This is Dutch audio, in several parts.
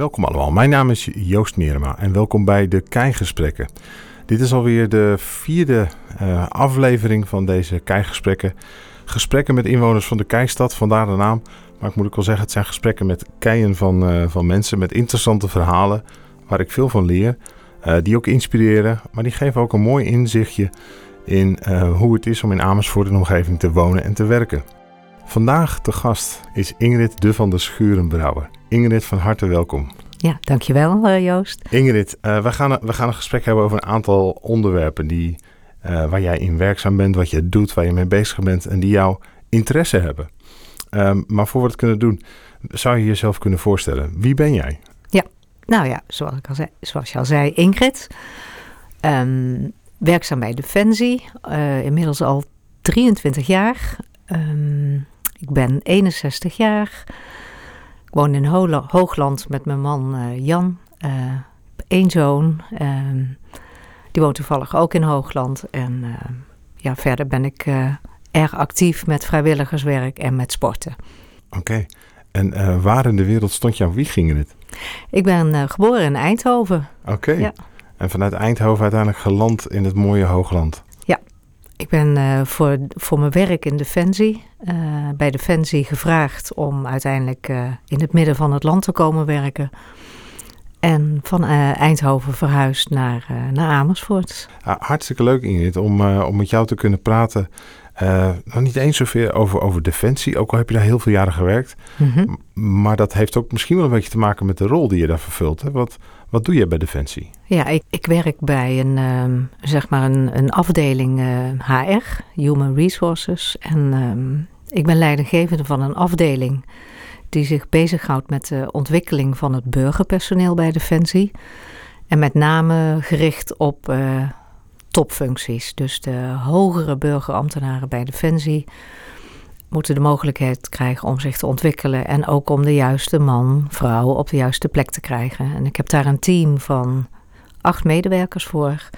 Welkom allemaal, mijn naam is Joost Merema en welkom bij de Keigesprekken. Dit is alweer de vierde uh, aflevering van deze Keigesprekken. Gesprekken met inwoners van de Keistad, vandaar de naam. Maar ik moet ook wel zeggen, het zijn gesprekken met keien van, uh, van mensen met interessante verhalen, waar ik veel van leer. Uh, die ook inspireren, maar die geven ook een mooi inzichtje in hoe het is om in Amersfoort en omgeving te wonen en te werken. Vandaag te gast is Ingrid de van der Schurenbrouwer. Ingrid, van harte welkom. Ja, dankjewel uh, Joost. Ingrid, uh, we, gaan, we gaan een gesprek hebben over een aantal onderwerpen die, uh, waar jij in werkzaam bent, wat je doet, waar je mee bezig bent en die jouw interesse hebben. Um, maar voor we het kunnen doen, zou je jezelf kunnen voorstellen. Wie ben jij? Ja, nou ja, zoals, ik al zei, zoals je al zei, Ingrid. Um, werkzaam bij Defensie, inmiddels al 23 jaar. Um, ik ben 61 jaar. Ik woon in Ho Hoogland met mijn man uh, Jan. Uh, één zoon. Uh, die woont toevallig ook in Hoogland. En uh, ja, verder ben ik erg actief met vrijwilligerswerk en met sporten. Oké. Okay. En waar in de wereld stond jouw wie ging het? Ik ben geboren in Eindhoven. Oké. Okay. Ja. En vanuit Eindhoven uiteindelijk geland in het mooie Hoogland. Ik ben uh, voor, voor mijn werk in Defensie, uh, bij Defensie gevraagd om uiteindelijk uh, in het midden van het land te komen werken. En van Eindhoven verhuisd naar, naar Amersfoort. Hartstikke leuk Ingrid om, om met jou te kunnen praten. nog niet eens zoveel over, over Defensie, ook al heb je daar heel veel jaren gewerkt. Mm -hmm. Maar dat heeft ook misschien wel een beetje te maken met de rol die je daar vervult. Hè? Wat, wat doe je bij Defensie? Ja, ik, ik werk bij een, um, zeg maar een, een afdeling HR, Human Resources. En um, ik ben leidinggevende van een afdeling die zich bezighoudt met de ontwikkeling van het burgerpersoneel bij Defensie. En met name gericht op uh, topfuncties. Dus de hogere burgerambtenaren bij Defensie moeten de mogelijkheid krijgen om zich te ontwikkelen en ook om de juiste man, vrouw op de juiste plek te krijgen. En ik heb daar een team van acht medewerkers voor.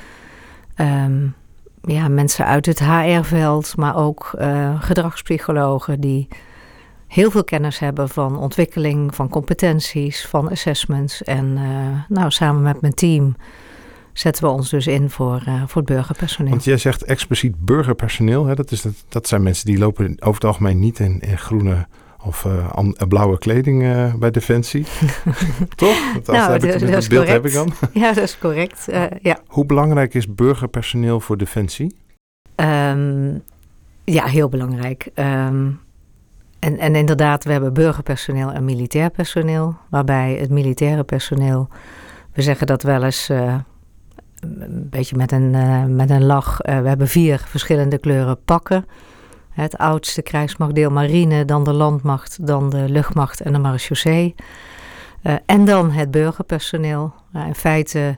Um, ja, mensen uit het HR-veld, maar ook uh, gedragspsychologen die heel veel kennis hebben van ontwikkeling, van competenties, van assessments. En uh, nou, samen met mijn team zetten we ons dus in voor, uh, voor het burgerpersoneel. Want jij zegt expliciet burgerpersoneel. Hè? Dat, is dat, dat zijn mensen die lopen over het algemeen niet in, in groene of uh, blauwe kleding uh, bij Defensie. Toch? Dat, nou, heb dat, ik, dat, dat beeld heb ik dan. ja, dat is correct. Ja. Hoe belangrijk is burgerpersoneel voor Defensie? Um, ja, heel belangrijk. Um, en, en inderdaad, we hebben burgerpersoneel en militair personeel. Waarbij het militaire personeel, we zeggen dat wel eens een beetje met een, uh, met een lach. Uh, we hebben vier verschillende kleuren pakken. Het oudste krijgsmachtdeel marine, dan de landmacht, dan de luchtmacht en de marechaussee. Uh, en dan het burgerpersoneel. in feite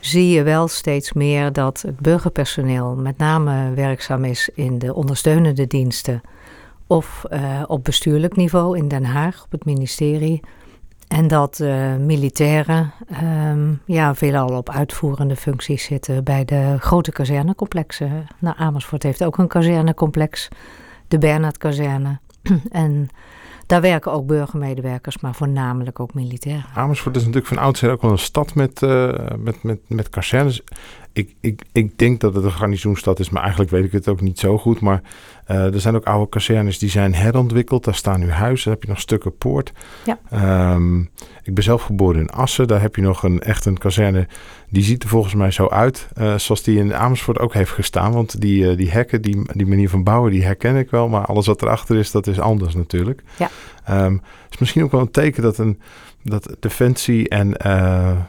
zie je wel steeds meer dat het burgerpersoneel met name werkzaam is in de ondersteunende diensten. Of op bestuurlijk niveau in Den Haag, op het ministerie. En dat uh, militairen um, ja, veelal op uitvoerende functies zitten bij de grote kazernecomplexen. Nou, Amersfoort heeft ook een kazernecomplex, de Bernhard-kazerne. en daar werken ook burgermedewerkers, maar voornamelijk ook militairen. Amersfoort is natuurlijk van oudsher ook wel een stad met, uh, met, met, met kazernes. Ik, ik, ik denk dat het een garnizoenstad is, maar eigenlijk weet ik het ook niet zo goed. Maar er zijn ook oude kazernes die zijn herontwikkeld. Daar staan nu huizen, daar heb je nog stukken poort. Ja. Um, ik ben zelf geboren in Assen. Daar heb je nog een, echt een kazerne. Die ziet er volgens mij zo uit uh, zoals die in Amersfoort ook heeft gestaan. Want die, uh, die hekken, die, die manier van bouwen, die herken ik wel. Maar alles wat erachter is, dat is anders natuurlijk. Ja. Um, is misschien ook wel een teken dat een dat defensie en uh,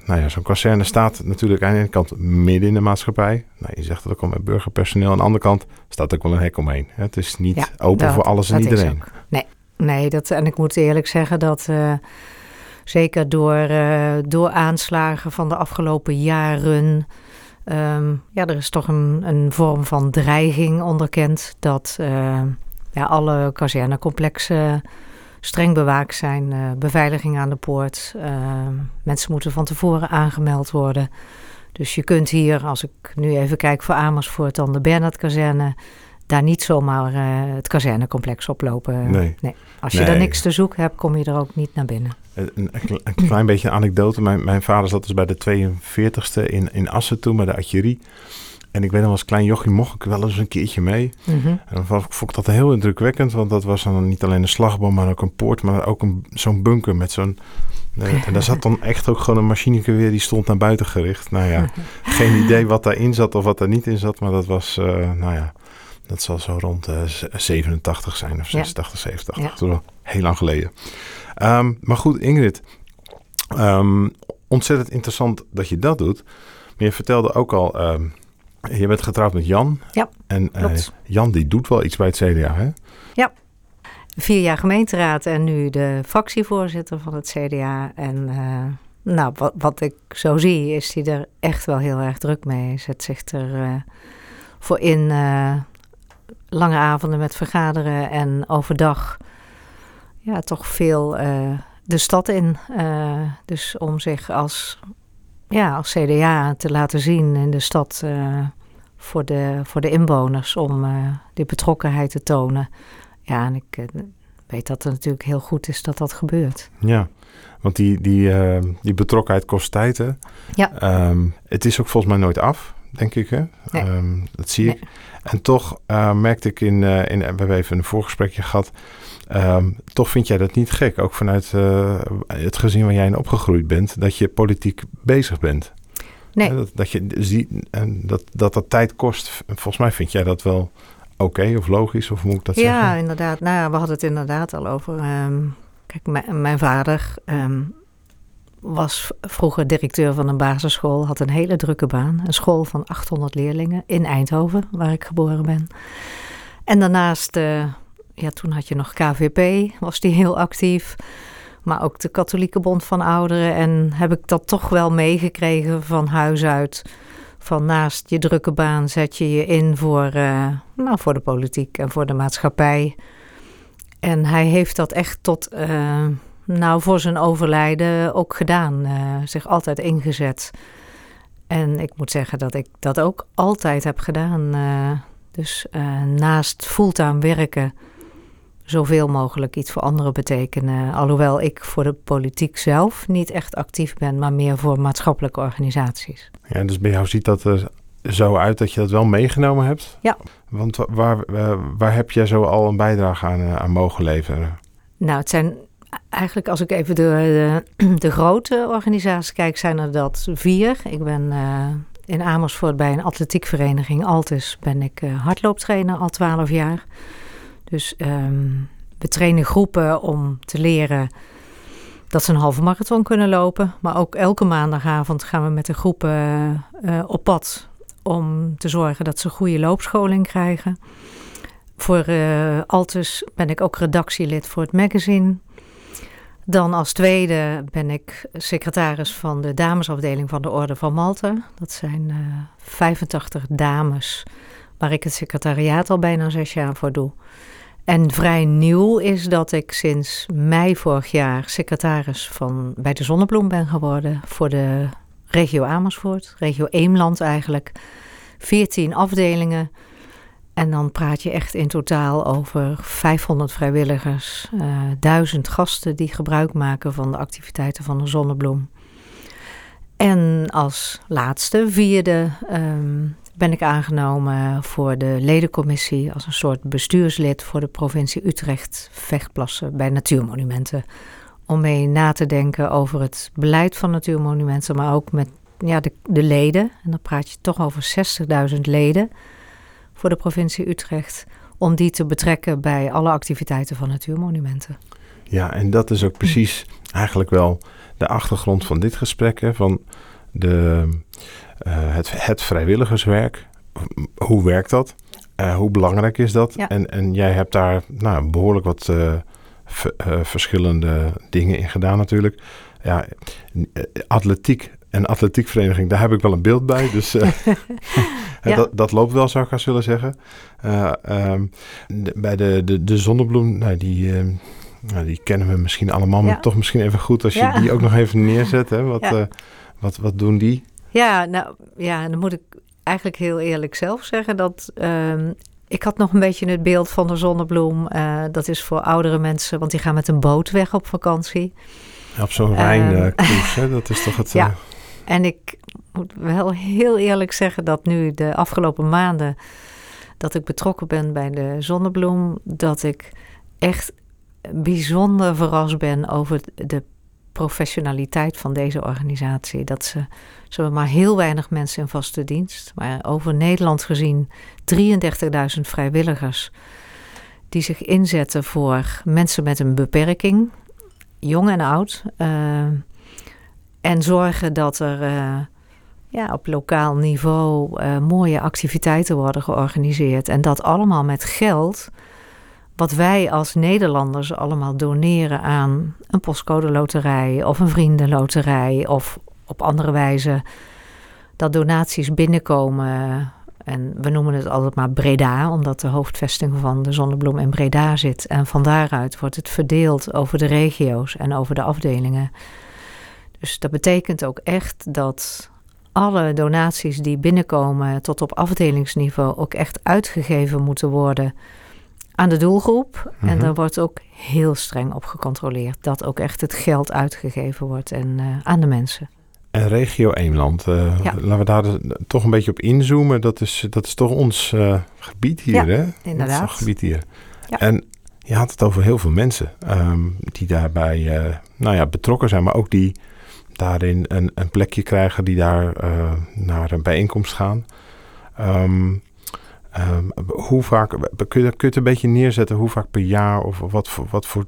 nou ja, zo'n kazerne staat natuurlijk aan de ene kant midden in de maatschappij. Nou, je zegt dat ook al met burgerpersoneel. Aan de andere kant staat ook wel een hek omheen. Het is niet ja, open dat, voor alles en iedereen. Nee, nee dat, en ik moet eerlijk zeggen dat uh, zeker door, uh, door aanslagen van de afgelopen jaren... Um, ja, er is toch een, een vorm van dreiging onderkend dat ja, alle kazernecomplexen streng bewaakt zijn. Uh, beveiliging aan de poort. Uh, mensen moeten van tevoren aangemeld worden. Dus je kunt hier, als ik nu even kijk voor Amersfoort, dan de Bernhard-kazerne, daar niet zomaar uh, het kazernecomplex oplopen. Nee. nee. Als je nee. daar niks te zoeken hebt, kom je er ook niet naar binnen. Een, een, klein beetje een anekdote. Mijn, mijn vader zat dus bij de 42ste in, in Assen toen, bij de artillerie. En ik weet nog als klein jochie mocht ik wel eens een keertje mee. Mhm. En dan vond ik dat heel indrukwekkend, want dat was dan niet alleen een slagboom, maar ook een poort, maar ook een, zo'n bunker met zo'n... eh, en daar zat dan echt ook gewoon een machineke weer, die stond naar buiten gericht. Nou ja, geen idee wat daarin zat of wat er niet in zat, maar dat was, eh, nou ja, dat zal zo rond eh, z- 87 zijn of Ja. 86, 87. Ja. Dat is wel heel lang geleden. Ehm, maar goed, Ingrid, ehm, ontzettend interessant dat je dat doet. Maar je vertelde ook al, ehm, je bent getrouwd met Jan. Ja, En eh. Jan die doet wel iets bij het CDA, hè? Vier jaar gemeenteraad en nu de fractievoorzitter van het CDA. En eh, nou, wat, wat ik zo zie, is hij er echt wel heel erg druk mee. Hij zet zich er eh, voor in lange avonden met vergaderen en overdag ja, toch veel de stad in. Dus om zich als, ja, als CDA te laten zien in de stad eh, voor, de, voor de inwoners, om eh, die betrokkenheid te tonen. Ja, en ik eh, weet dat het natuurlijk heel goed is dat dat gebeurt. Ja, want die, die, die betrokkenheid kost tijd, hè? Ja. Ehm, het is ook volgens mij nooit af, denk ik, hè? Nee. Ehm, dat zie ik. En toch eh, merkte ik in, eh, in... We hebben even een voorgesprekje gehad. ehm, toch vind jij dat niet gek, ook vanuit eh, het gezin waar jij in opgegroeid bent... dat je politiek bezig bent. Nee. Dat, dat, je, die, en dat, dat dat tijd kost. Volgens mij vind jij dat wel oké of logisch, of moet ik dat ja, zeggen? inderdaad. Nou, ja, we hadden het inderdaad al over. ehm, kijk, mijn, vader was vroeger directeur van een basisschool, had een hele drukke baan. Een school van 800 leerlingen in Eindhoven, waar ik geboren ben. En daarnaast, eh, ja, toen had je nog KVP, was die heel actief. Maar ook de Katholieke Bond van Ouderen. En heb ik dat toch wel meegekregen van huis uit. Van naast je drukke baan zet je je in voor, eh, nou, voor de politiek en voor de maatschappij. En hij heeft dat echt tot, eh, nou, voor zijn overlijden ook gedaan. eh, zich altijd ingezet. En ik moet zeggen dat ik dat ook altijd heb gedaan. eh, dus eh, naast fulltime werken, zoveel mogelijk iets voor anderen betekenen. Alhoewel ik voor de politiek zelf niet echt actief ben, maar meer voor maatschappelijke organisaties. Ja, dus bij jou ziet dat er zo uit dat je dat wel meegenomen hebt? Ja. Want wa- waar, waar heb jij zo al een bijdrage aan, aan mogen leveren? Nou, het zijn eigenlijk, als ik even de, de, grote organisaties kijk, zijn er dat vier. Ik ben eh, in Amersfoort bij een atletiekvereniging Altus ben ik eh, hardlooptrainer al twaalf jaar. Dus ehm, we trainen groepen om te leren dat ze een halve marathon kunnen lopen. Maar ook elke maandagavond gaan we met de groepen eh, op pad om te zorgen dat ze goede loopscholing krijgen. Voor eh, Altus ben ik ook redactielid voor het magazine. Dan als tweede ben ik secretaris van de damesafdeling van de Orde van Malta. Dat zijn eh 85 dames waar ik het secretariaat al bijna zes jaar voor doe. En vrij nieuw is dat ik sinds mei vorig jaar secretaris van, bij de Zonnebloem ben geworden voor de regio Amersfoort, regio Eemland eigenlijk. 14 afdelingen. En dan praat je echt in totaal over 500 vrijwilligers, eh 1000 gasten die gebruik maken van de activiteiten van de Zonnebloem. En als laatste, vierde, ehm, ben ik aangenomen voor de ledencommissie als een soort bestuurslid voor de provincie Utrecht Vechtplassen bij Natuurmonumenten. Om mee na te denken over het beleid van Natuurmonumenten, maar ook met ja, de, de leden. En dan praat je toch over 60.000 leden voor de provincie Utrecht. Om die te betrekken bij alle activiteiten van Natuurmonumenten. Ja, en dat is ook precies eigenlijk wel de achtergrond van dit gesprek. Hè, van de, eh, het, het vrijwilligerswerk. Hoe werkt dat? Eh, hoe belangrijk is dat? Ja. En, en jij hebt daar nou, behoorlijk wat eh, v- verschillende dingen in gedaan natuurlijk. Ja, atletiek en atletiekvereniging, daar heb ik wel een beeld bij. Dus eh, Ja. dat, dat loopt wel, zou ik haast willen zeggen. Eh, ehm, de- bij de, de, de zonnebloem, nou, die, ehm, nou, die kennen we misschien allemaal. Maar toch misschien even goed als je Ja. die ook nog even neerzet. Hè? Wat, eh, wat, wat doen die? Ja, nou ja, dan moet ik eigenlijk heel eerlijk zelf zeggen dat ehm, ik had nog een beetje het beeld van de zonnebloem. dat is voor oudere mensen, want die gaan met een boot weg op vakantie. op zo'n Rijncruise, dat is toch het... Ja, en ik moet wel heel eerlijk zeggen dat nu de afgelopen maanden dat ik betrokken ben bij de Zonnebloem, dat ik echt bijzonder verrast ben over de professionaliteit van deze organisatie. Dat ze, ze hebben maar heel weinig mensen in vaste dienst, maar over Nederland gezien 33.000 vrijwilligers die zich inzetten voor mensen met een beperking, jong en oud. Uh, en zorgen dat er uh, ja, op lokaal niveau uh, mooie activiteiten worden georganiseerd. En dat allemaal met geld wat wij als Nederlanders allemaal doneren aan een postcode loterij of een vriendenloterij of op andere wijze dat donaties binnenkomen. En we noemen het altijd maar Breda, omdat de hoofdvesting van de Zonnebloem in Breda zit. En van daaruit wordt het verdeeld over de regio's en over de afdelingen. Dus dat betekent ook echt dat alle donaties die binnenkomen tot op afdelingsniveau ook echt uitgegeven moeten worden aan de doelgroep. En daar mhm. wordt ook heel streng op gecontroleerd dat ook echt het geld uitgegeven wordt en, uh, aan de mensen. En regio Eemland, uh, laten we daar toch een beetje op inzoomen. Dat is, dat is toch ons uh, gebied hier, ja, hè? inderdaad. Is gebied hier. Ja. En je had het over heel veel mensen um, die daarbij nou ja, betrokken zijn, maar ook die daarin een, een plekje krijgen, die daar naar een bijeenkomst gaan. Um, Um, hoe vaak, kun je, kun je het een beetje neerzetten, hoe vaak per jaar of wat voor, wat voor,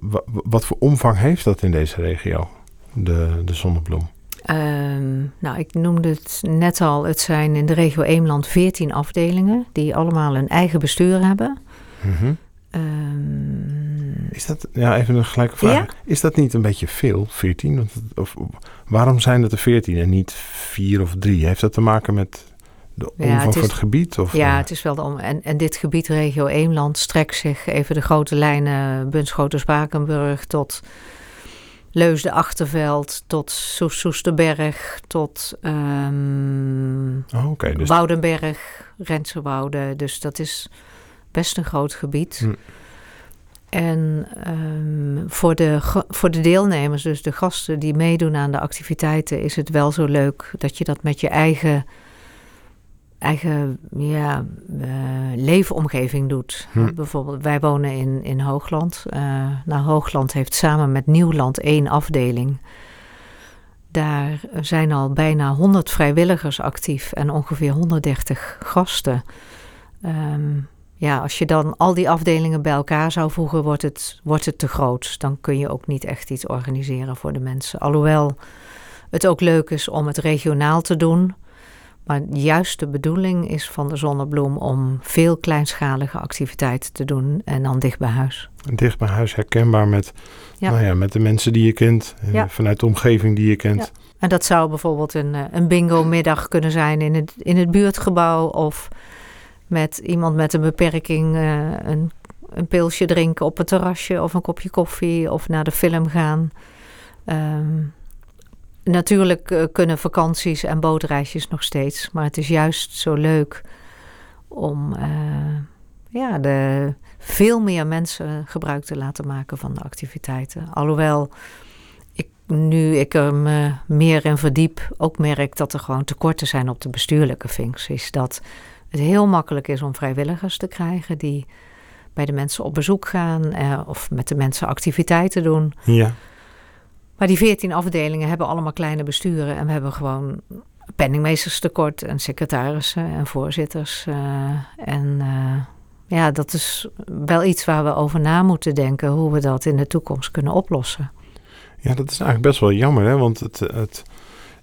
wat, wat voor omvang heeft dat in deze regio, de, de zonnebloem? Um, nou, ik noemde het net al, het zijn in de regio Eemland 14 afdelingen die allemaal een eigen bestuur hebben. Mm -hmm. Um, is dat, ja, even een gelijke vraag. Ja? Is dat niet een beetje veel, 14? Of, of, waarom zijn het er 14 en niet 4 of 3? Heeft dat te maken met de omvang ja, het van het gebied? Of, ja, het is wel de om. En, en dit gebied, regio Eemland, strekt zich even de grote lijnen Bunschoten-Spakenburg tot Leus de Achterveld, tot Soes Soesterberg, tot um, oh, okay, dus... Woudenberg. Dus dat is best een groot gebied. Hm. En um, voor, de, voor de deelnemers, dus de gasten die meedoen aan de activiteiten, is het wel zo leuk dat je dat met je eigen eigen ja, uh, leefomgeving doet. Hm. Bijvoorbeeld, wij wonen in, in Hoogland. Uh, nou, Hoogland heeft samen met Nieuwland één afdeling. Daar zijn al bijna 100 vrijwilligers actief en ongeveer 130 gasten. Um, ja, als je dan al die afdelingen bij elkaar zou voegen, wordt het, wordt het te groot. Dan kun je ook niet echt iets organiseren voor de mensen. Alhoewel het ook leuk is om het regionaal te doen. Maar juist de bedoeling is van de Zonnebloem om veel kleinschalige activiteiten te doen en dan dicht bij huis. Dicht bij huis herkenbaar met, Nou ja, met de mensen die je kent, ja. vanuit de omgeving die je kent. En dat zou bijvoorbeeld een, eh, een bingo-middag kunnen zijn in het, in het buurtgebouw of met iemand met een beperking uh, een, een pilsje drinken op het terrasje of een kopje koffie of naar de film gaan. Um, Natuurlijk uh, kunnen vakanties en bootreisjes nog steeds. Maar het is juist zo leuk om uh, ja, de, veel meer mensen gebruik te laten maken van de activiteiten. Alhoewel ik nu ik er me meer in verdiep ook merk dat er gewoon tekorten zijn op de bestuurlijke functies. Dat het heel makkelijk is om vrijwilligers te krijgen die bij de mensen op bezoek gaan uh, of met de mensen activiteiten doen. Ja. Maar die veertien afdelingen hebben allemaal kleine besturen. En we hebben gewoon penningmeesters tekort en secretarissen en voorzitters. Uh, en uh, ja, dat is wel iets waar we over na moeten denken. Hoe we dat in de toekomst kunnen oplossen. Ja, dat is eigenlijk best wel jammer. Hè? Want het, het,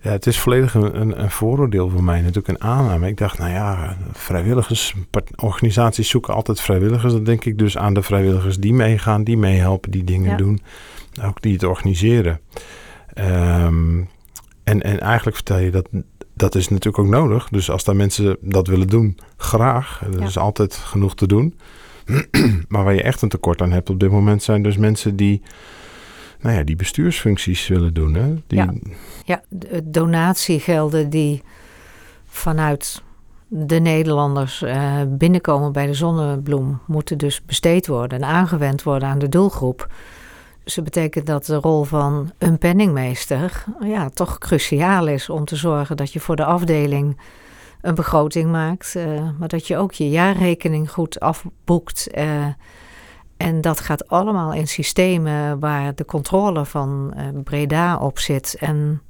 ja, het is volledig een, een, vooroordeel voor mij. Natuurlijk een aanname. Ik dacht, nou ja, vrijwilligers, organisaties zoeken altijd vrijwilligers. Dan denk ik dus aan de vrijwilligers die meegaan, die meehelpen, die dingen ja. doen ook die het organiseren. Um, en, en eigenlijk vertel je dat dat is natuurlijk ook nodig. Dus als daar mensen dat willen doen, graag. Er is altijd genoeg te doen. maar waar je echt een tekort aan hebt op dit moment zijn dus mensen die, nou ja, die bestuursfuncties willen doen. Hè? Die... Ja. ja, donatiegelden die vanuit de Nederlanders uh, binnenkomen bij de zonnebloem moeten dus besteed worden en aangewend worden aan de doelgroep ze betekent dat de rol van een penningmeester ja, toch cruciaal is om te zorgen dat je voor de afdeling een begroting maakt, uh, maar dat je ook je jaarrekening goed afboekt. En dat gaat allemaal in systemen waar de controle van uh, Breda op zit. En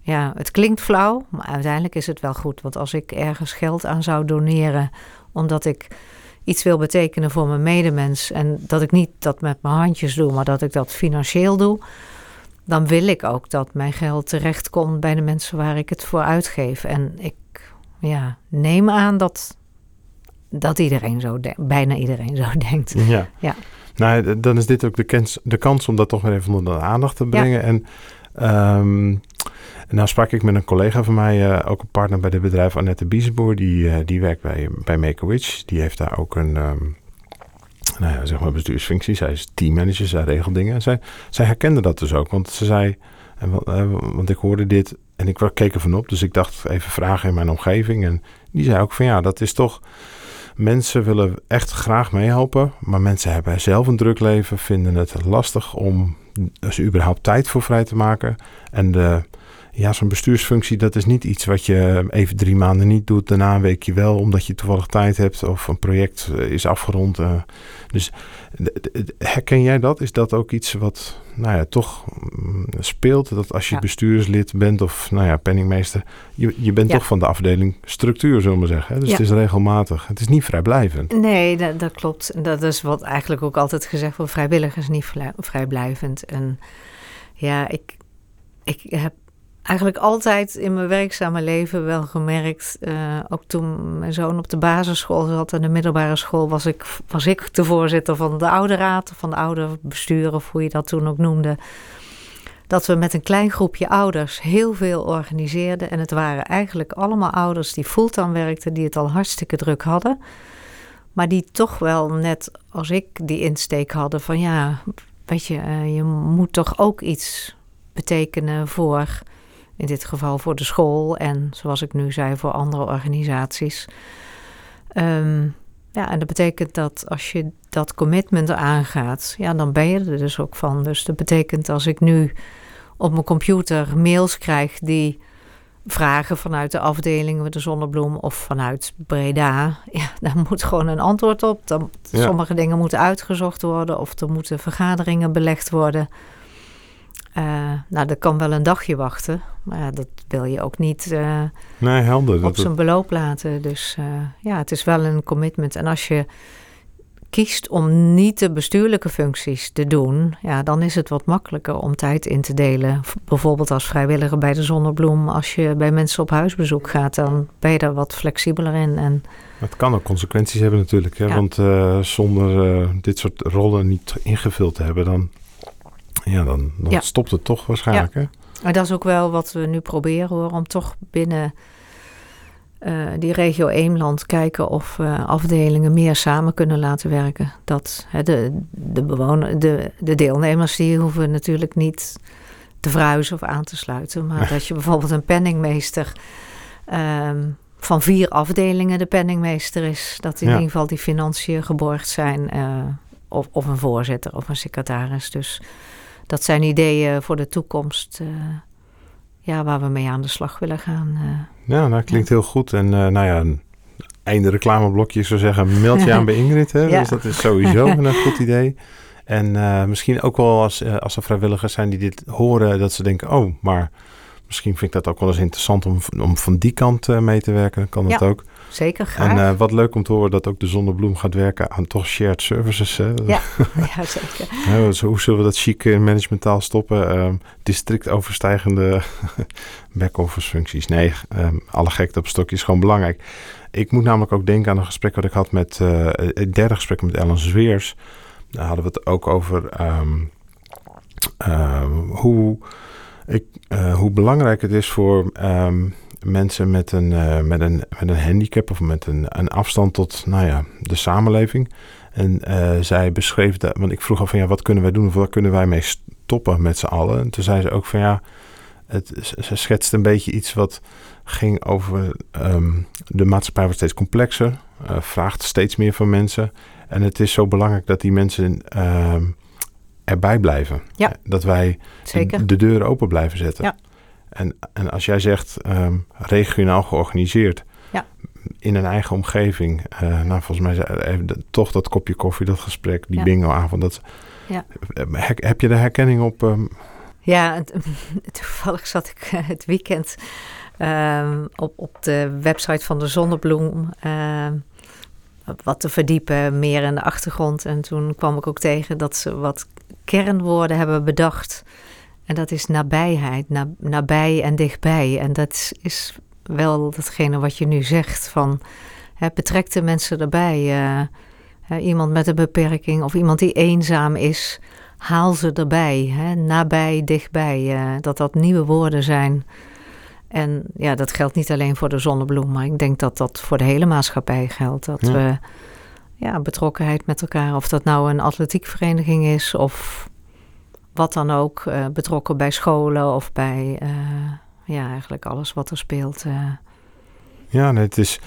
ja, het klinkt flauw, maar uiteindelijk is het wel goed. Want als ik ergens geld aan zou doneren omdat ik iets wil betekenen voor mijn medemens en dat ik niet dat met mijn handjes doe, maar dat ik dat financieel doe, dan wil ik ook dat mijn geld terechtkomt bij de mensen waar ik het voor uitgeef. En ik ja, neem aan dat, dat iedereen zo bijna iedereen zo denkt. Ja. ja. Nou, dan is dit ook de, kans, de kans om dat toch weer even onder de aandacht te brengen. En um, nou sprak ik met een collega van mij, uh, ook een partner bij het bedrijf, Annette Bieseboer. Die, uh, die werkt bij, bij Make-A-Witch. Die heeft daar ook een, um, nou ja, zeg maar bestuursfunctie. Zij is teammanager, zij regelt dingen. Zij, zij herkende dat dus ook, want ze zei... En, want ik hoorde dit en ik keek ervan op. Dus ik dacht even vragen in mijn omgeving. En die zei ook van ja, dat is toch... Mensen willen echt graag meehelpen. Maar mensen hebben zelf een druk leven. Vinden het lastig om er überhaupt tijd voor vrij te maken. En de ja, zo'n bestuursfunctie, dat is niet iets wat je even drie maanden niet doet. Daarna een weekje wel, omdat je toevallig tijd hebt of een project eh, is afgerond. Uh, dus herken jij dat? Is dat ook iets wat nou ja, toch mm, speelt? Dat als je bestuurslid bent of nou ja, penningmeester, je, je bent toch van de afdeling structuur, zullen we zeggen. Dus het is regelmatig. Het is niet vrijblijvend. Nee, dat, dat klopt. Dat is wat eigenlijk ook altijd gezegd wordt. Vrijwilligers niet vrijblijvend. En ja, ik, ik heb eigenlijk altijd in mijn werkzame leven wel gemerkt. Uh, ook toen mijn zoon op de basisschool zat en de middelbare school, was ik, was ik de voorzitter van de oude raad, van de oude bestuur, of hoe je dat toen ook noemde. Dat we met een klein groepje ouders heel veel organiseerden. En het waren eigenlijk allemaal ouders die fulltime werkten, die het al hartstikke druk hadden. Maar die toch wel net als ik die insteek hadden van ja, weet je, uh, je moet toch ook iets betekenen voor in dit geval voor de school en zoals ik nu zei voor andere organisaties. Um, ja, en dat betekent dat als je dat commitment aangaat, ja, dan ben je er dus ook van. Dus dat betekent als ik nu op mijn computer mails krijg die vragen vanuit de afdeling met de zonnebloem of vanuit Breda, ja, daar moet gewoon een antwoord op. Dan, Sommige dingen moeten uitgezocht worden of er moeten vergaderingen belegd worden. Uh, nou, dat kan wel een dagje wachten, maar dat wil je ook niet uh, nee, helder, op zijn beloop laten. Dus uh, ja, het is wel een commitment. En als je kiest om niet de bestuurlijke functies te doen, ja, dan is het wat makkelijker om tijd in te delen. Bijvoorbeeld als vrijwilliger bij de Zonnebloem. Als je bij mensen op huisbezoek gaat, dan ben je daar wat flexibeler in. En, het kan ook consequenties hebben natuurlijk. Hè? Ja. Want zonder dit soort rollen niet ingevuld te hebben, dan ja, dan, dan stopt het toch waarschijnlijk. Ja. Hè? Maar dat is ook wel wat we nu proberen hoor, om toch binnen uh, die regio Eemland kijken of uh, afdelingen meer samen kunnen laten werken. Dat hè, de, de, bewoner, de, de deelnemers die hoeven natuurlijk niet te verhuizen of aan te sluiten. Maar dat je bijvoorbeeld een penningmeester um, van vier afdelingen de penningmeester is. Dat in ja. ieder geval die financiën geborgd zijn. Uh, of, of een voorzitter of een secretaris. Dus dat zijn ideeën voor de toekomst uh, ja, waar we mee aan de slag willen gaan. Uh, ja, dat klinkt ja. heel goed. En uh, nou ja, einde reclameblokje zou zeggen, meld je aan bij Ingrid. Hè? Ja. Dus dat is sowieso een goed idee. En misschien ook wel als, als er vrijwilligers zijn die dit horen, dat ze denken, oh, maar misschien vind ik dat ook wel eens interessant om, om van die kant mee te werken. Kan dat ook. Zeker, graag. En uh, wat leuk om te horen dat ook de Zonnebloem gaat werken aan toch shared services. Hè? Ja, ja, zeker. ja, dus hoe zullen we dat chic in managementtaal stoppen? Um, districtoverstijgende back-office functies. Nee, um, alle gekte op stokje is gewoon belangrijk. Ik moet namelijk ook denken aan een gesprek wat ik had met... Uh, het derde gesprek met Ellen Zweers. Daar hadden we het ook over um, hoe... Uh, hoe belangrijk het is voor um, mensen met een, uh, met, een, met een handicap of met een, een afstand tot nou ja, de samenleving. En uh, zij beschreef dat, want ik vroeg al van ja, wat kunnen wij doen of wat kunnen wij mee stoppen met z'n allen? En toen zei ze ook van ja, het, ze schetst een beetje iets wat ging over um, de maatschappij wordt steeds complexer, vraagt steeds meer van mensen. En het is zo belangrijk dat die mensen uh, erbij blijven. Ja. Dat wij Zeker. de deuren open blijven zetten. Ja. En, en als jij zegt ehm, regionaal georganiseerd, Ja. in een eigen omgeving, eh, nou volgens mij zei- eh, toch dat kopje koffie, dat gesprek, die bingoavond, dat, Ja. Eh, heb, je de herkenning op? ehm, Ja, toevallig zat ik eh, het weekend ehm, op, op de website van de Zonnebloem wat te verdiepen, meer in de achtergrond. En toen kwam ik ook tegen dat ze wat kernwoorden hebben bedacht. En dat is nabijheid, na, nabij en dichtbij. En dat is, is wel datgene wat je nu zegt van hè, betrek de mensen erbij. eh, hè, iemand met een beperking of iemand die eenzaam is haal ze erbij. Hè? Nabij, dichtbij. eh, dat dat nieuwe woorden zijn. En ja, dat geldt niet alleen voor de zonnebloem, maar ik denk dat dat voor de hele maatschappij geldt. Dat Ja. we ja, betrokkenheid met elkaar, of dat nou een atletiekvereniging is of wat dan ook, eh, betrokken bij scholen of bij eh, ja, eigenlijk alles wat er speelt. eh. Ja, nee, het is.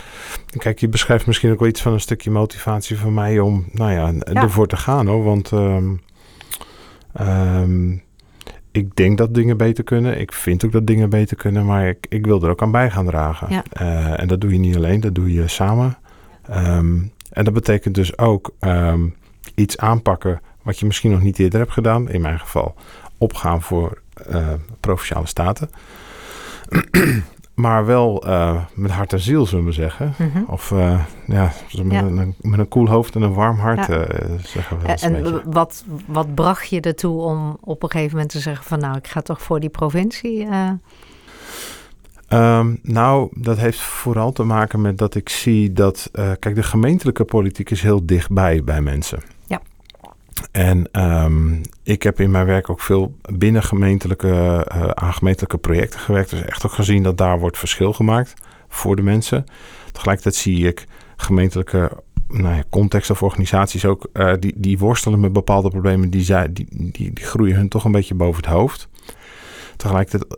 Kijk, je beschrijft misschien ook wel iets van een stukje motivatie van mij om, nou ja, Ja. ervoor te gaan hoor. Want ehm, ehm, ik denk dat dingen beter kunnen. Ik vind ook dat dingen beter kunnen, maar ik, ik wil er ook aan bij gaan dragen. Ja. En dat doe je niet alleen, dat doe je samen. Ehm, en dat betekent dus ook ehm, iets aanpakken wat je misschien nog niet eerder hebt gedaan. In mijn geval opgaan voor eh, provinciale staten. maar wel eh, met hart en ziel, zullen we zeggen. Mhm. Of eh, ja, met, Ja. Een, met een koel hoofd en een warm hart, Ja. zeggen we een En wat, wat bracht je ertoe om op een gegeven moment te zeggen van nou, ik ga toch voor die provincie? Eh, Ehm, nou, dat heeft vooral te maken met dat ik zie dat... eh, kijk, de gemeentelijke politiek is heel dichtbij bij mensen. Ja. En ehm, ik heb in mijn werk ook veel binnen gemeentelijke, eh, aan gemeentelijke projecten gewerkt. Dus echt ook gezien dat daar wordt verschil gemaakt voor de mensen. Tegelijkertijd zie ik gemeentelijke nou ja, context of organisaties ook... eh, die, die worstelen met bepaalde problemen. Die, zij, die, die, die groeien hun toch een beetje boven het hoofd. Tegelijkertijd,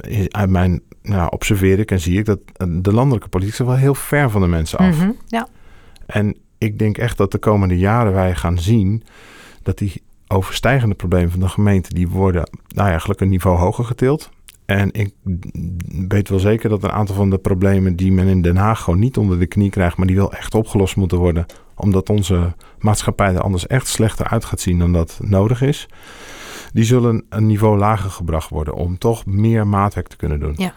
eh, uit mijn nou, observeer ik en zie ik dat eh, de landelijke politiek wel heel ver van de mensen af. mhm, Ja, En ik denk echt dat de komende jaren wij gaan zien dat die overstijgende problemen van de gemeente, die worden nou, eigenlijk een niveau hoger getild. En ik weet wel zeker dat een aantal van de problemen die men in Den Haag gewoon niet onder de knie krijgt, maar die wel echt opgelost moeten worden, omdat onze maatschappij er anders echt slechter uit gaat zien dan dat nodig is, die zullen een niveau lager gebracht worden om toch meer maatwerk te kunnen doen. Ja.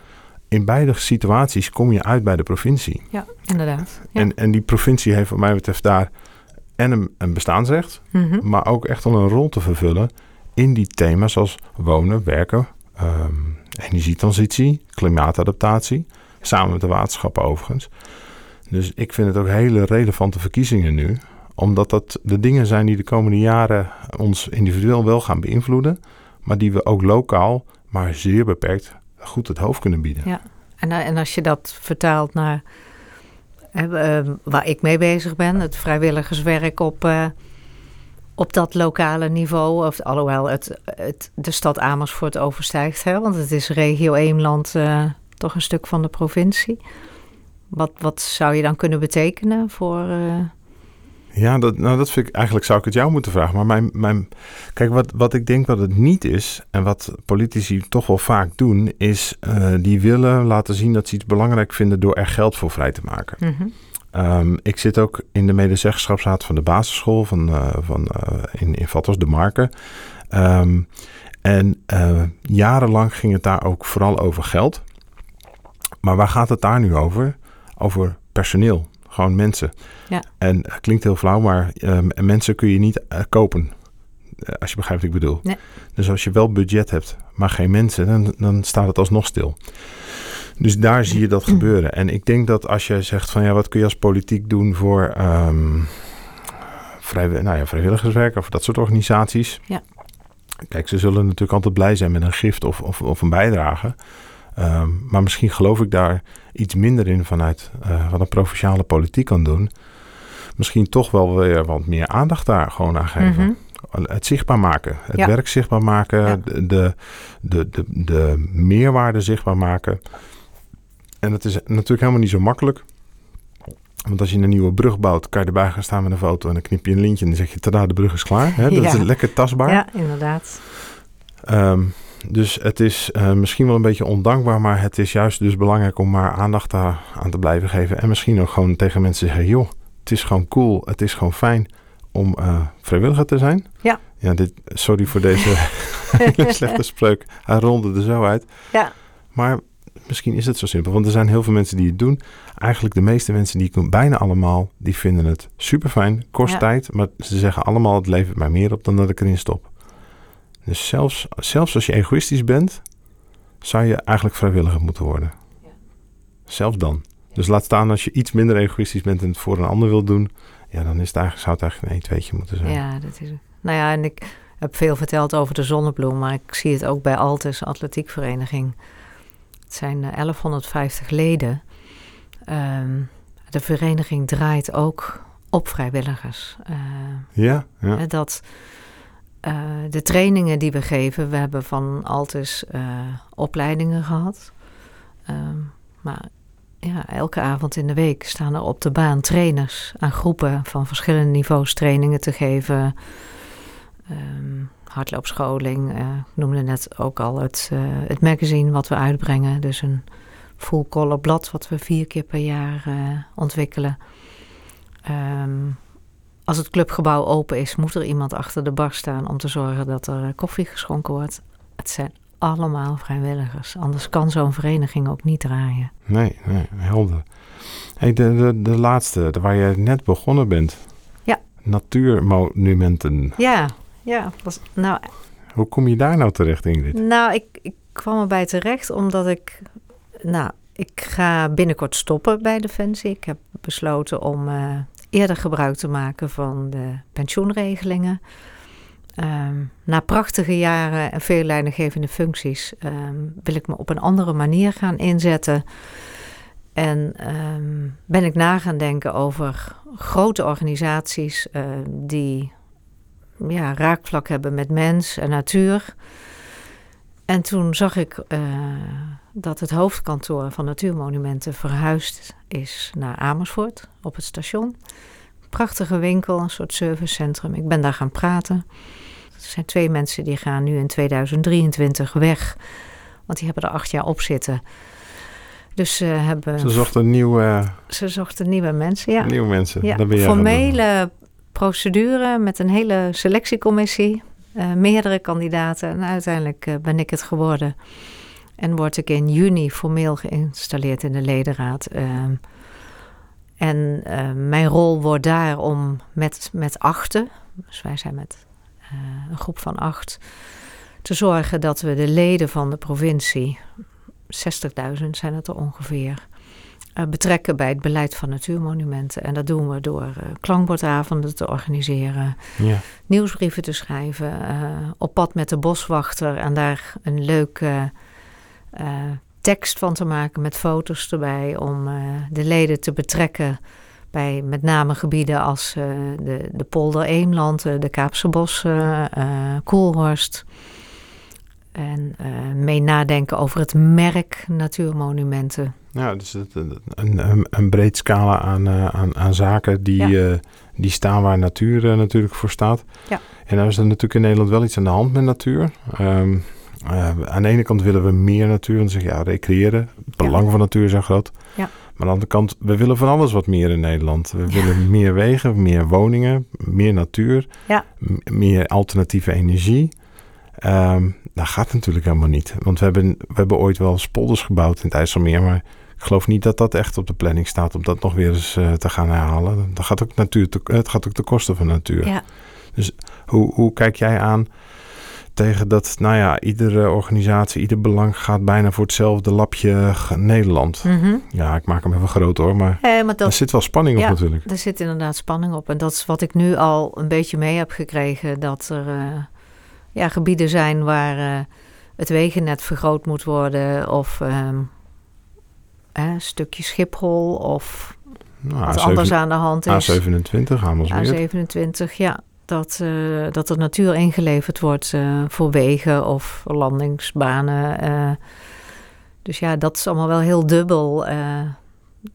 In beide situaties kom je uit bij de provincie. ja inderdaad. Ja. En, en die provincie heeft wat mij betreft daar en een, een bestaansrecht, Mhm. maar ook echt wel een rol te vervullen in die thema's als wonen, werken, ehm, energietransitie, klimaatadaptatie, samen met de waterschappen overigens. Dus ik vind het ook hele relevante verkiezingen nu, omdat dat de dingen zijn die de komende jaren ons individueel wel gaan beïnvloeden, maar die we ook lokaal, maar zeer beperkt, goed het hoofd kunnen bieden. Ja. En, eh, en als je dat vertaalt naar eh, eh, waar ik mee bezig ben, het vrijwilligerswerk op, op dat lokale niveau. Of, alhoewel het, het de stad Amersfoort overstijgt, hè, want het is regio Eemland eh, toch een stuk van de provincie. Wat, wat zou je dan kunnen betekenen voor. Ja, dat, nou, dat vind ik eigenlijk zou ik het jou moeten vragen. Maar mijn, mijn, kijk, wat, wat ik denk dat het niet is, en wat politici toch wel vaak doen, is eh, die willen laten zien dat ze iets belangrijk vinden door er geld voor vrij te maken. mhm. Ehm, ik zit ook in de medezeggenschapsraad van de basisschool van, eh, van, eh, in, in Vatters de Marken. Ehm, en jarenlang ging het daar ook vooral over geld. Maar waar gaat het daar nu over? Over personeel. Gewoon mensen. Ja. En het klinkt heel flauw, maar ehm, mensen kun je niet eh, kopen. Eh, als je begrijpt wat ik bedoel. Nee. Dus als je wel budget hebt, maar geen mensen, dan, dan staat het alsnog stil. Dus daar zie je dat gebeuren. En ik denk dat als je zegt van ja, wat kun je als politiek doen voor ehm, vrijwi- nou ja, vrijwilligerswerk of dat soort organisaties. Ja. Kijk, ze zullen natuurlijk altijd blij zijn met een gift of, of, of een bijdrage. Ehm, maar misschien geloof ik daar iets minder in vanuit eh, wat een provinciale politiek kan doen. Misschien toch wel weer wat meer aandacht daar gewoon aan geven. Mhm. Het zichtbaar maken, het Ja. werk zichtbaar maken, Ja. de, de, de, de, de meerwaarde zichtbaar maken. En het is natuurlijk helemaal niet zo makkelijk. Want als je een nieuwe brug bouwt, kan je erbij gaan staan met een foto en dan knip je een lintje en dan zeg je, tada, de brug is klaar. Dat Ja. is lekker tastbaar. Ja, inderdaad. Ehm, dus het is eh, misschien wel een beetje ondankbaar, maar het is juist dus belangrijk om maar aandacht daar aan te blijven geven. En misschien ook gewoon tegen mensen zeggen, joh, het is gewoon cool, het is gewoon fijn om eh, vrijwilliger te zijn. Ja. Ja, dit, sorry voor deze hele slechte spreuk. Hij ronde er zo uit. Ja. Maar misschien is het zo simpel, want er zijn heel veel mensen die het doen. Eigenlijk de meeste mensen die ik bijna allemaal, die vinden het super fijn, kost Ja. tijd, maar ze zeggen allemaal het levert mij meer op dan dat ik erin stop. Dus zelfs, zelfs als je egoïstisch bent, zou je eigenlijk vrijwilliger moeten worden. Ja. Zelfs dan. Dus laat staan als je iets minder egoïstisch bent en het voor een ander wil doen, ja, dan is het eigenlijk, zou het eigenlijk een 1 2 moeten zijn. Ja, dat is het. Nou ja, en ik heb veel verteld over de zonnebloem, maar ik zie het ook bij Altus Atletiekvereniging. Het zijn eh, 1150 leden. Ehm, de vereniging draait ook op vrijwilligers. Eh, Ja, ja. dat eh, de trainingen die we geven, we hebben van Altus eh, opleidingen gehad. Ehm, maar ja, elke avond in de week staan er op de baan trainers aan groepen van verschillende niveaus trainingen te geven. Ehm, hardloopscholing. eh, ik noemde net ook al het, het magazine wat we uitbrengen. Dus een full color blad wat we vier keer per jaar ontwikkelen. Ehm, als het clubgebouw open is, moet er iemand achter de bar staan om te zorgen dat er eh, koffie geschonken wordt. Het zijn allemaal vrijwilligers. Anders kan zo'n vereniging ook niet draaien. Nee, nee, helder. Hey, de, de, de laatste, waar je net begonnen bent. Ja. Natuurmonumenten. Ja, ja. Was, nou, Hoe kom je daar nou terecht, Ingrid? nou ik, ik kwam erbij terecht omdat ik... Nou, ik ga binnenkort stoppen bij Defensie. Ik heb besloten om eh, eerder gebruik te maken van de pensioenregelingen. Ehm, na prachtige jaren en veel leidinggevende functies ehm, wil ik me op een andere manier gaan inzetten. En ehm, ben ik na gaan denken over grote organisaties eh, die ja, raakvlak hebben met mens en natuur. En toen zag ik eh, dat het hoofdkantoor van Natuurmonumenten verhuisd is naar Amersfoort op het station. Prachtige winkel, een soort servicecentrum. Ik ben daar gaan praten. Er zijn twee mensen die gaan nu in 2023 weg. Want die hebben er acht jaar op zitten. Dus ze hebben... Ze zochten nieuwe, Ze zochten nieuwe mensen, ja. nieuwe mensen. Ja, formele procedure met een hele selectiecommissie. Eh, meerdere kandidaten. En uiteindelijk eh, ben ik het geworden. En word ik in juni formeel geïnstalleerd in de ledenraad. Ehm, en eh, mijn rol wordt daar om met, met achten, dus wij zijn met een groep van acht, te zorgen dat we de leden van de provincie, 60.000 zijn het er ongeveer, eh, betrekken bij het beleid van natuurmonumenten. En dat doen we door eh, klankbordavonden te organiseren, Ja. nieuwsbrieven te schrijven, eh, op pad met de boswachter en daar een leuke tekst van te maken met foto's erbij om de leden te betrekken bij met name gebieden als de, de polder Eemland, de Kaapse Bossen, Koelhorst. En mee nadenken over het merk natuurmonumenten. Ja, dus een, een, een breed scala aan, eh, aan, aan zaken die, eh, die staan waar natuur eh, natuurlijk voor staat. Ja. En nou is er natuurlijk in Nederland wel iets aan de hand met natuur. Ehm, eh, aan de ene kant willen we meer natuur. Dan zeg je ja, recreëren. Het belang van natuur is groot. Ja. Maar aan de andere kant, we willen van alles wat meer in Nederland. We willen meer wegen, meer woningen, meer natuur, meer alternatieve energie. Ehm dat gaat natuurlijk helemaal niet. Want we hebben, we hebben ooit wel spolders gebouwd in het IJsselmeer, maar ik geloof niet dat dat echt op de planning staat om dat nog weer eens eh, te gaan herhalen. Dat gaat ook natuur te, het gaat ook de kosten van natuur. Ja. Hoe, hoe kijk jij aan tegen dat, nou ja, iedere organisatie, ieder belang gaat bijna voor hetzelfde lapje Nederland? Mhm. Ja, ik maak hem even groot hoor, maar Eh, maar er zit wel spanning Ja. op natuurlijk. er zit inderdaad spanning op. En dat is wat ik nu al een beetje mee heb gekregen. Dat er eh, ja, gebieden zijn waar het wegennet vergroot moet worden. Of ehm, hè, een stukje Schiphol. Of Nou, wat A7 anders aan de hand is. A27, Amersfoort. A27, ja. Dat, eh, dat er natuur ingeleverd wordt eh, voor wegen of landingsbanen. eh. dus ja, dat is allemaal wel heel dubbel.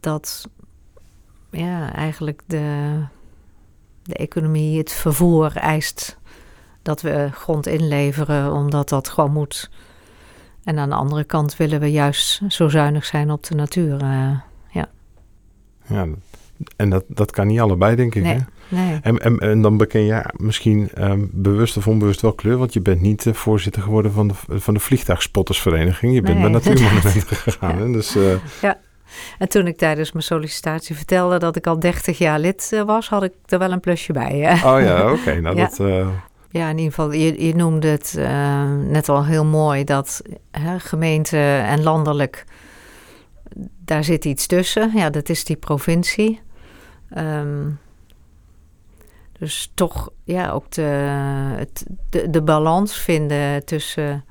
dat ja, eigenlijk de, de economie, het vervoer eist dat we grond inleveren, omdat dat gewoon moet. En aan de andere kant willen we juist zo zuinig zijn op de natuur. Uh, ja. ja, en dat, dat kan niet allebei, denk ik. Nee, hè? nee. En, en, en dan beken je misschien um, bewust of onbewust wel kleur, want je bent niet uh, voorzitter geworden van de, van de Vliegtuigspottersvereniging. Je bent Nee. bij Natuurmonumenten gegaan. Ja. Hè? Dus, uh, Ja. En toen ik tijdens mijn sollicitatie vertelde dat ik al 30 jaar lid uh, was, had ik er wel een plusje bij. hè. oh ja, oké. Okay. Nou, Ja. dat, Ja, in ieder geval, je, je noemde het eh, net al heel mooi dat hè, gemeente en landelijk, daar zit iets tussen. Ja, dat is die provincie. Ehm, dus toch, ja, ook de, de, de balans vinden tussen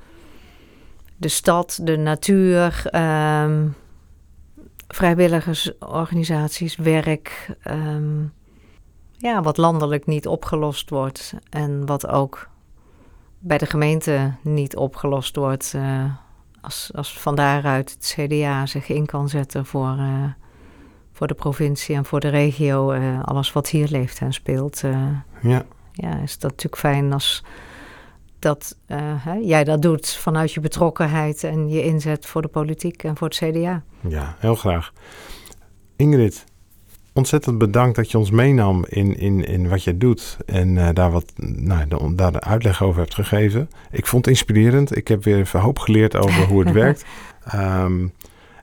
de stad, de natuur, ehm, vrijwilligersorganisaties, werk. ehm, ja, wat landelijk niet opgelost wordt en wat ook bij de gemeente niet opgelost wordt. eh, als, als van daaruit het CDA zich in kan zetten voor, eh, voor de provincie en voor de regio, eh, alles wat hier leeft en speelt. ja. ja, is dat natuurlijk fijn als dat hè, jij dat doet vanuit je betrokkenheid en je inzet voor de politiek en voor het CDA. ja, heel graag. Ingrid, ontzettend bedankt dat je ons meenam in, in, in wat je doet en uh, daar, wat, nou, de, daar de uitleg over hebt gegeven. Ik vond het inspirerend. Ik heb weer even hoop geleerd over hoe het werkt. Um,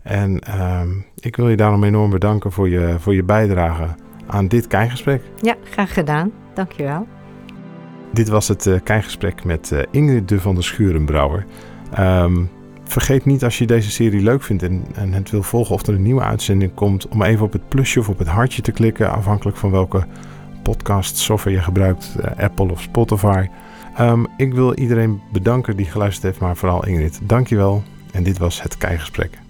en um, ik wil je daarom enorm bedanken voor je, voor je bijdrage aan dit kijkgesprek. Ja, graag gedaan. Dankjewel. Dit was het uh, kijkgesprek met uh, Ingrid de van der Schurenbrouwer. Um, vergeet niet als je deze serie leuk vindt en, en, het wil volgen of er een nieuwe uitzending komt, om even op het plusje of op het hartje te klikken, afhankelijk van welke podcast software je gebruikt, uh, Apple of Spotify. Um, ik wil iedereen bedanken die geluisterd heeft, maar vooral Ingrid. Dankjewel en dit was het kijkgesprek.